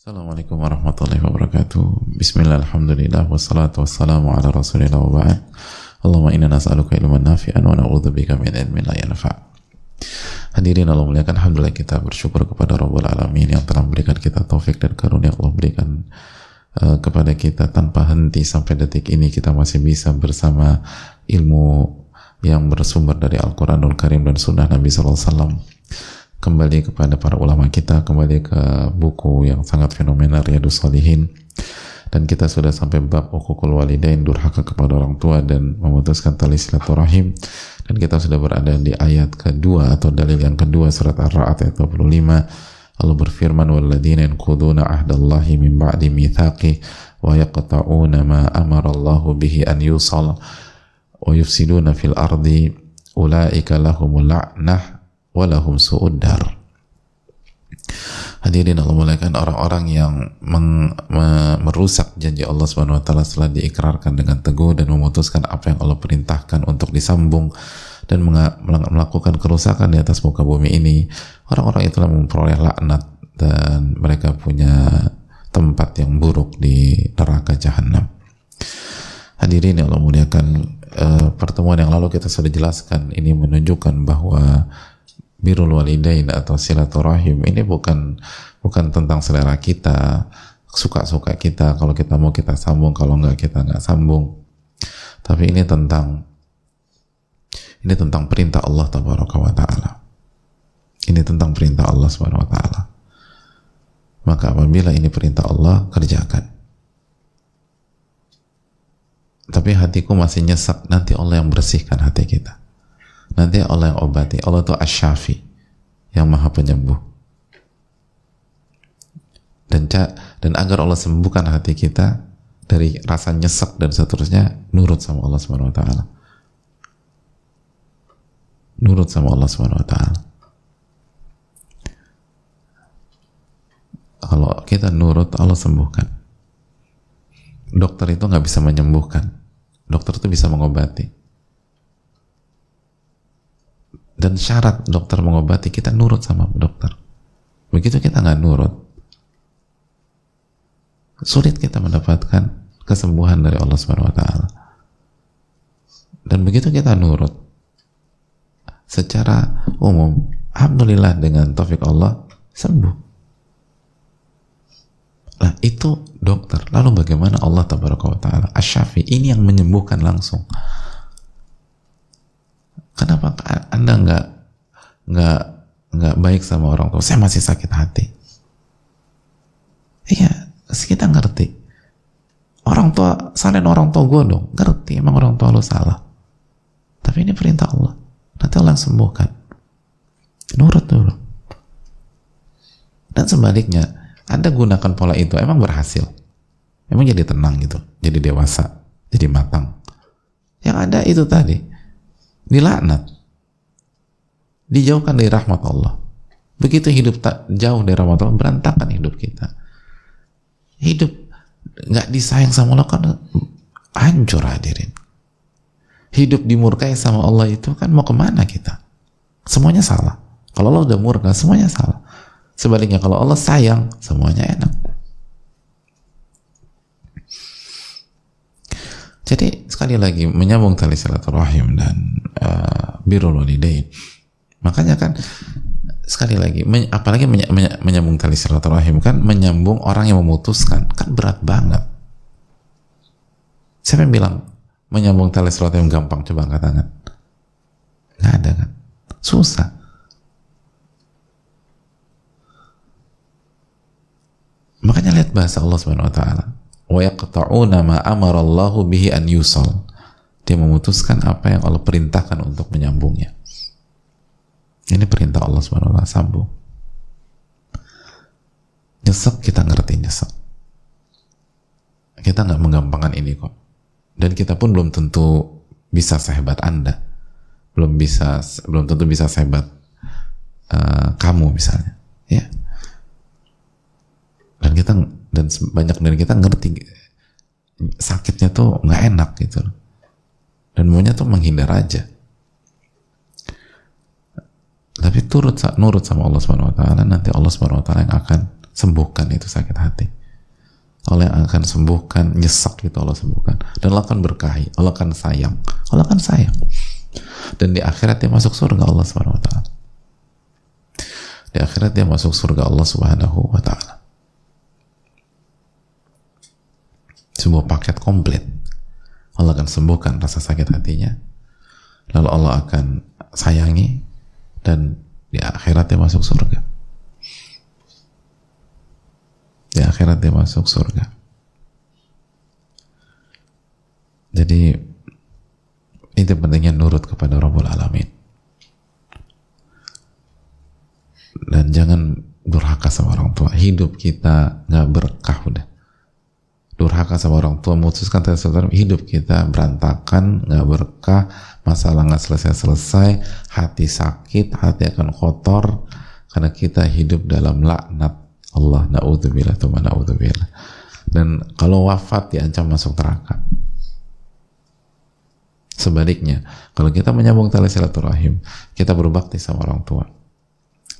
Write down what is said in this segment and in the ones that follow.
Assalamualaikum warahmatullahi wabarakatuh. Bismillah, alhamdulillah, wassalatu wassalamu ala rasulillah. Allahumma inna nas'aluka ilman nafi'an wa na'udzubika min ilmin la yanfa'. Hadirin Allah muliakan Alhamdulillah kita bersyukur kepada Rabbul Alamin yang telah memberikan kita taufik dan karunia Allah berikan uh, kepada kita tanpa henti sampai detik ini kita masih bisa bersama ilmu yang bersumber dari Al-Quranul Karim dan Sunnah Nabi SAW kembali kepada para ulama kita, kembali ke buku yang sangat fenomenal Riyadus Salihin dan kita sudah sampai bab ukukul walidain durhaka kepada orang tua dan memutuskan tali silaturahim. Dan kita sudah berada di ayat kedua atau dalil yang kedua surat Ar-Ra'd ayat 25 Allah berfirman walladzina yanquduna ahdallahi min ba'di mitsaqi wa yaqta'una ma amara Allah bihi an yusal wa yufsiduna fil ardi ulaika lahumul la'nah walahum su'uddar Hadirin Allah muliakan orang-orang yang meng, me, merusak janji Allah Subhanahu wa taala setelah diikrarkan dengan teguh dan memutuskan apa yang Allah perintahkan untuk disambung dan melakukan kerusakan di atas muka bumi ini. Orang-orang itulah memperoleh laknat dan mereka punya tempat yang buruk di neraka jahanam. Hadirin yang Allah muliakan, eh, pertemuan yang lalu kita sudah jelaskan ini menunjukkan bahwa birul walidain atau silaturahim ini bukan bukan tentang selera kita suka-suka kita kalau kita mau kita sambung kalau nggak kita nggak sambung. Tapi ini tentang ini tentang perintah Allah taala. Ini tentang perintah Allah subhanahu wa taala. Maka apabila ini perintah Allah kerjakan. Tapi hatiku masih nyesek nanti Allah yang bersihkan hati kita nanti Allah yang obati. Allah itu asyafi yang maha penyembuh. Dan dan agar Allah sembuhkan hati kita dari rasa nyesek dan seterusnya nurut sama Allah Subhanahu wa taala. Nurut sama Allah Subhanahu wa taala. Kalau kita nurut Allah sembuhkan. Dokter itu nggak bisa menyembuhkan. Dokter itu bisa mengobati dan syarat dokter mengobati kita nurut sama dokter. Begitu kita nggak nurut sulit kita mendapatkan kesembuhan dari Allah Subhanahu wa taala. Dan begitu kita nurut secara umum alhamdulillah dengan taufik Allah sembuh. Lah itu dokter. Lalu bagaimana Allah taala asyafi ini yang menyembuhkan langsung Kenapa Anda nggak nggak nggak baik sama orang tua? Saya masih sakit hati. Iya, kita ngerti. Orang tua, salin orang tua gue dong. Ngerti, emang orang tua lo salah. Tapi ini perintah Allah. Nanti Allah sembuhkan. Nurut dulu. Dan sebaliknya, Anda gunakan pola itu, emang berhasil. Emang jadi tenang gitu. Jadi dewasa. Jadi matang. Yang ada itu tadi dilaknat. Dijauhkan dari rahmat Allah. Begitu hidup tak jauh dari rahmat Allah berantakan hidup kita. Hidup nggak disayang sama Allah kan hancur hadirin. Hidup dimurkai sama Allah itu kan mau ke mana kita? Semuanya salah. Kalau Allah udah murka semuanya salah. Sebaliknya kalau Allah sayang semuanya enak. Jadi sekali lagi menyambung tali silaturahim dan uh, birrul walidain. Makanya kan sekali lagi men, apalagi meny, meny, menyambung tali silaturahim kan menyambung orang yang memutuskan kan berat banget. Siapa yang bilang menyambung tali silaturahim gampang? Coba angkat tangan. Nggak ada kan? Susah. Makanya lihat bahasa Allah Subhanahu wa taala. Wa yaqta'una ma amara Allahu bihi an yusal dia memutuskan apa yang Allah perintahkan untuk menyambungnya. Ini perintah Allah taala sambung. Nyesek kita ngerti nyesek. Kita nggak menggampangkan ini kok. Dan kita pun belum tentu bisa sehebat Anda. Belum bisa belum tentu bisa sehebat uh, kamu misalnya. Ya. Dan kita dan banyak dari kita ngerti sakitnya tuh nggak enak gitu loh dan maunya tuh menghindar aja. Tapi turut nurut sama Allah Subhanahu wa taala nanti Allah Subhanahu wa taala yang akan sembuhkan itu sakit hati. Allah yang akan sembuhkan nyesak itu Allah sembuhkan. Dan Allah akan berkahi Allah akan sayang Allah akan sayang. Dan di akhirat dia masuk surga Allah subhanahu wa ta'ala. Di akhirat dia masuk surga Allah subhanahu wa ta'ala. Sebuah paket komplit Allah akan sembuhkan rasa sakit hatinya. Lalu Allah akan sayangi dan di akhirat dia masuk surga. Di akhirat dia masuk surga. Jadi itu pentingnya nurut kepada Rabbul Alamin. Dan jangan durhaka sama orang tua. Hidup kita nggak berkah udah durhaka sama orang tua memutuskan hidup kita berantakan nggak berkah masalah nggak selesai-selesai hati sakit hati akan kotor karena kita hidup dalam laknat. Allah na'udzubillah tuh na'udzubillah. Dan kalau wafat diancam masuk neraka. Sebaliknya kalau kita menyambung tali silaturahim kita berbakti sama orang tua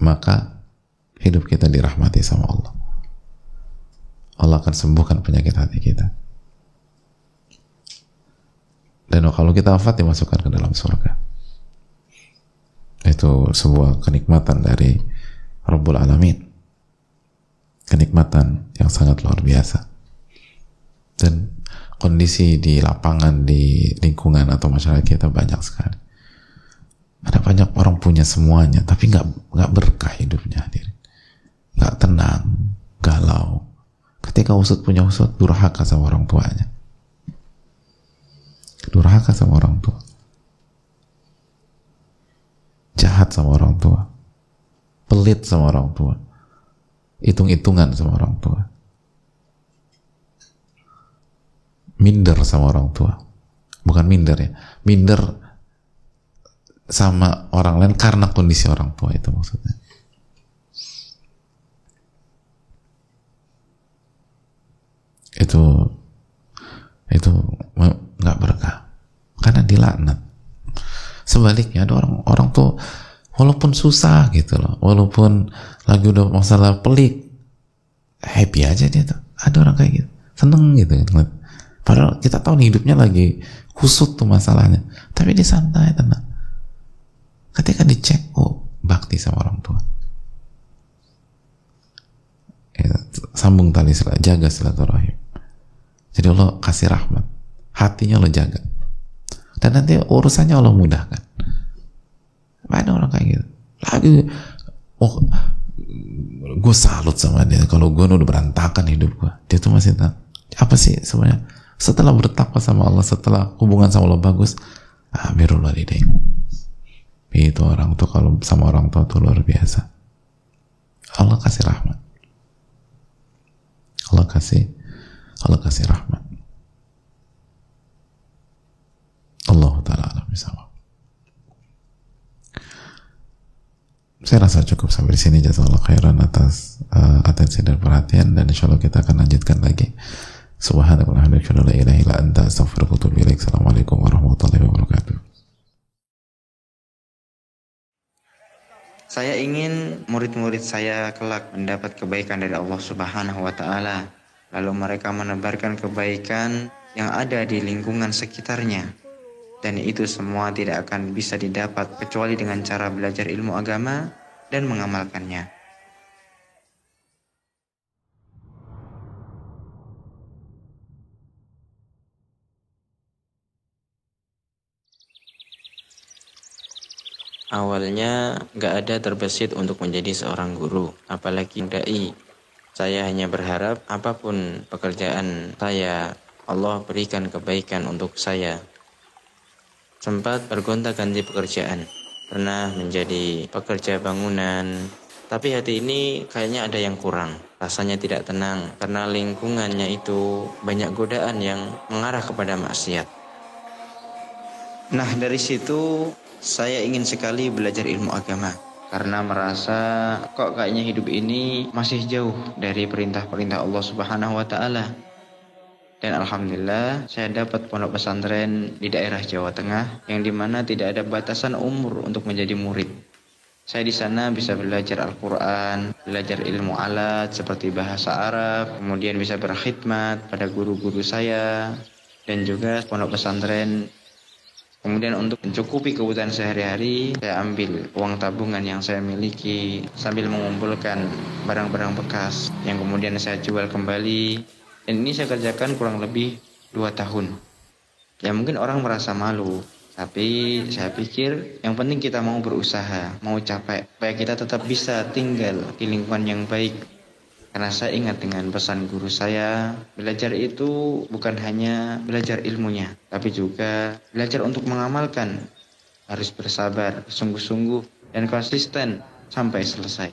maka hidup kita dirahmati sama Allah Allah akan sembuhkan penyakit hati kita. Dan kalau kita wafat dimasukkan ke dalam surga. Itu sebuah kenikmatan dari Rabbul Alamin. Kenikmatan yang sangat luar biasa. Dan kondisi di lapangan di lingkungan atau masyarakat kita banyak sekali. Ada banyak orang punya semuanya tapi nggak nggak berkah hidupnya nggak tenang ketika usut punya usut durhaka sama orang tuanya. Durhaka sama orang tua. Jahat sama orang tua. Pelit sama orang tua. Hitung-hitungan sama orang tua. Minder sama orang tua. Bukan minder ya. Minder sama orang lain karena kondisi orang tua itu maksudnya itu itu nggak berkah. Karena dilaknat. Sebaliknya ada orang orang tuh walaupun susah gitu loh walaupun lagi udah masalah pelik happy aja dia tuh. Ada orang kayak gitu. Seneng gitu padahal kita tahu nih hidupnya lagi kusut tuh masalahnya. Tapi dia santai tenang. Ketika dicek oh bakti sama orang tua. Ya, sambung tali jaga silaturahim jadi Allah kasih rahmat. Hatinya lo jaga. Dan nanti urusannya Allah mudahkan. Ada orang kayak gitu. Lagi oh gue salut sama dia. Kalau gue udah berantakan hidup gue dia tuh masih tak apa sih sebenarnya? Setelah bertakwa sama Allah setelah hubungan sama Allah bagus amirul walidain itu orang tuh kalau sama orang tua tuh luar biasa. Allah kasih rahmat. Allah kasih Allah kasih rahmat. Allah taala alam saya rasa cukup sampai di sini. Jazakallah khairan atas uh, atensi dan perhatian. Dan insya Allah kita akan lanjutkan lagi. Subhanallah la ilaha illa anta astaghfiruka wa assalamualaikum warahmatullahi wabarakatuh. Saya ingin murid-murid saya kelak mendapat kebaikan dari Allah Subhanahu wa taala, lalu mereka menebarkan kebaikan yang ada di lingkungan sekitarnya dan itu semua tidak akan bisa didapat kecuali dengan cara belajar ilmu agama dan mengamalkannya. Awalnya gak ada terbesit untuk menjadi seorang guru, apalagi dai. Saya hanya berharap apa pun pekerjaan saya, Allah berikan kebaikan untuk saya sempat bergonta-ganti pekerjaan. Pernah menjadi pekerja bangunan, tapi hati ini kayaknya ada yang kurang. Rasanya tidak tenang karena lingkungannya itu banyak godaan yang mengarah kepada maksiat. Nah, dari situ saya ingin sekali belajar ilmu agama karena merasa kok kayaknya hidup ini masih jauh dari perintah-perintah Allah Subhanahu wa taala dan alhamdulillah saya dapat pondok pesantren di daerah Jawa Tengah yang di mana tidak ada batasan umur untuk menjadi murid. Saya di sana bisa belajar Al-Quran, belajar ilmu alat seperti bahasa Arab, kemudian bisa berkhidmat pada guru-guru saya, dan juga pondok pesantren. Kemudian untuk mencukupi kebutuhan sehari-hari, saya ambil uang tabungan yang saya miliki sambil mengumpulkan barang-barang bekas yang kemudian saya jual kembali. Dan ini saya kerjakan kurang lebih dua tahun. Ya mungkin orang merasa malu, tapi saya pikir yang penting kita mau berusaha, mau capek, supaya kita tetap bisa tinggal di lingkungan yang baik. Karena saya ingat dengan pesan guru saya, belajar itu bukan hanya belajar ilmunya, tapi juga belajar untuk mengamalkan. Harus bersabar, sungguh-sungguh, dan konsisten sampai selesai.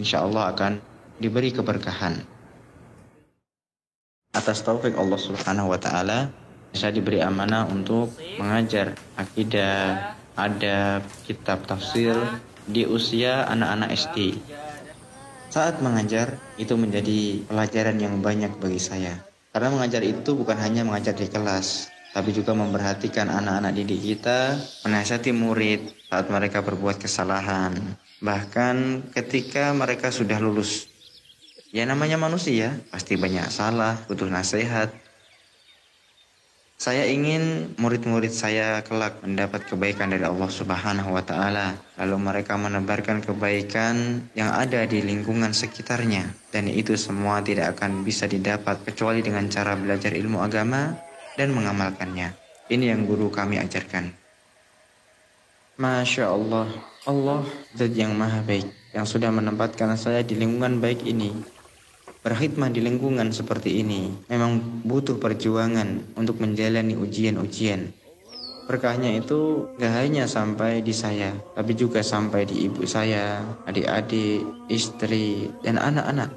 Insya Allah akan diberi keberkahan. Atas taufik Allah Subhanahu wa Ta'ala, saya diberi amanah untuk mengajar akidah, adab, kitab tafsir di usia anak-anak SD. Saat mengajar itu menjadi pelajaran yang banyak bagi saya. Karena mengajar itu bukan hanya mengajar di kelas, tapi juga memperhatikan anak-anak didik kita, menasihati murid saat mereka berbuat kesalahan. Bahkan ketika mereka sudah lulus. Ya namanya manusia, pasti banyak salah, butuh nasihat, saya ingin murid-murid saya kelak mendapat kebaikan dari Allah Subhanahu wa taala, lalu mereka menebarkan kebaikan yang ada di lingkungan sekitarnya dan itu semua tidak akan bisa didapat kecuali dengan cara belajar ilmu agama dan mengamalkannya. Ini yang guru kami ajarkan. Masya Allah, Allah zat yang maha baik yang sudah menempatkan saya di lingkungan baik ini Berkhidmat di lingkungan seperti ini memang butuh perjuangan untuk menjalani ujian-ujian. Berkahnya itu gak hanya sampai di saya, tapi juga sampai di ibu saya, adik-adik, istri, dan anak-anak.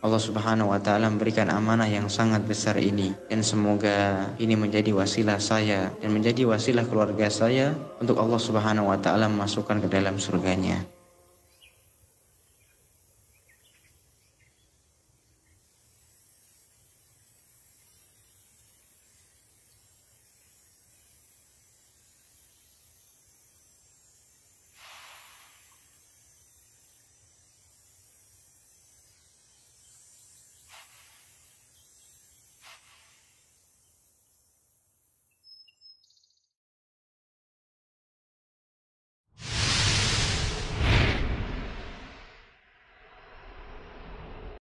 Allah Subhanahu wa Ta'ala memberikan amanah yang sangat besar ini, dan semoga ini menjadi wasilah saya dan menjadi wasilah keluarga saya untuk Allah Subhanahu wa Ta'ala memasukkan ke dalam surganya.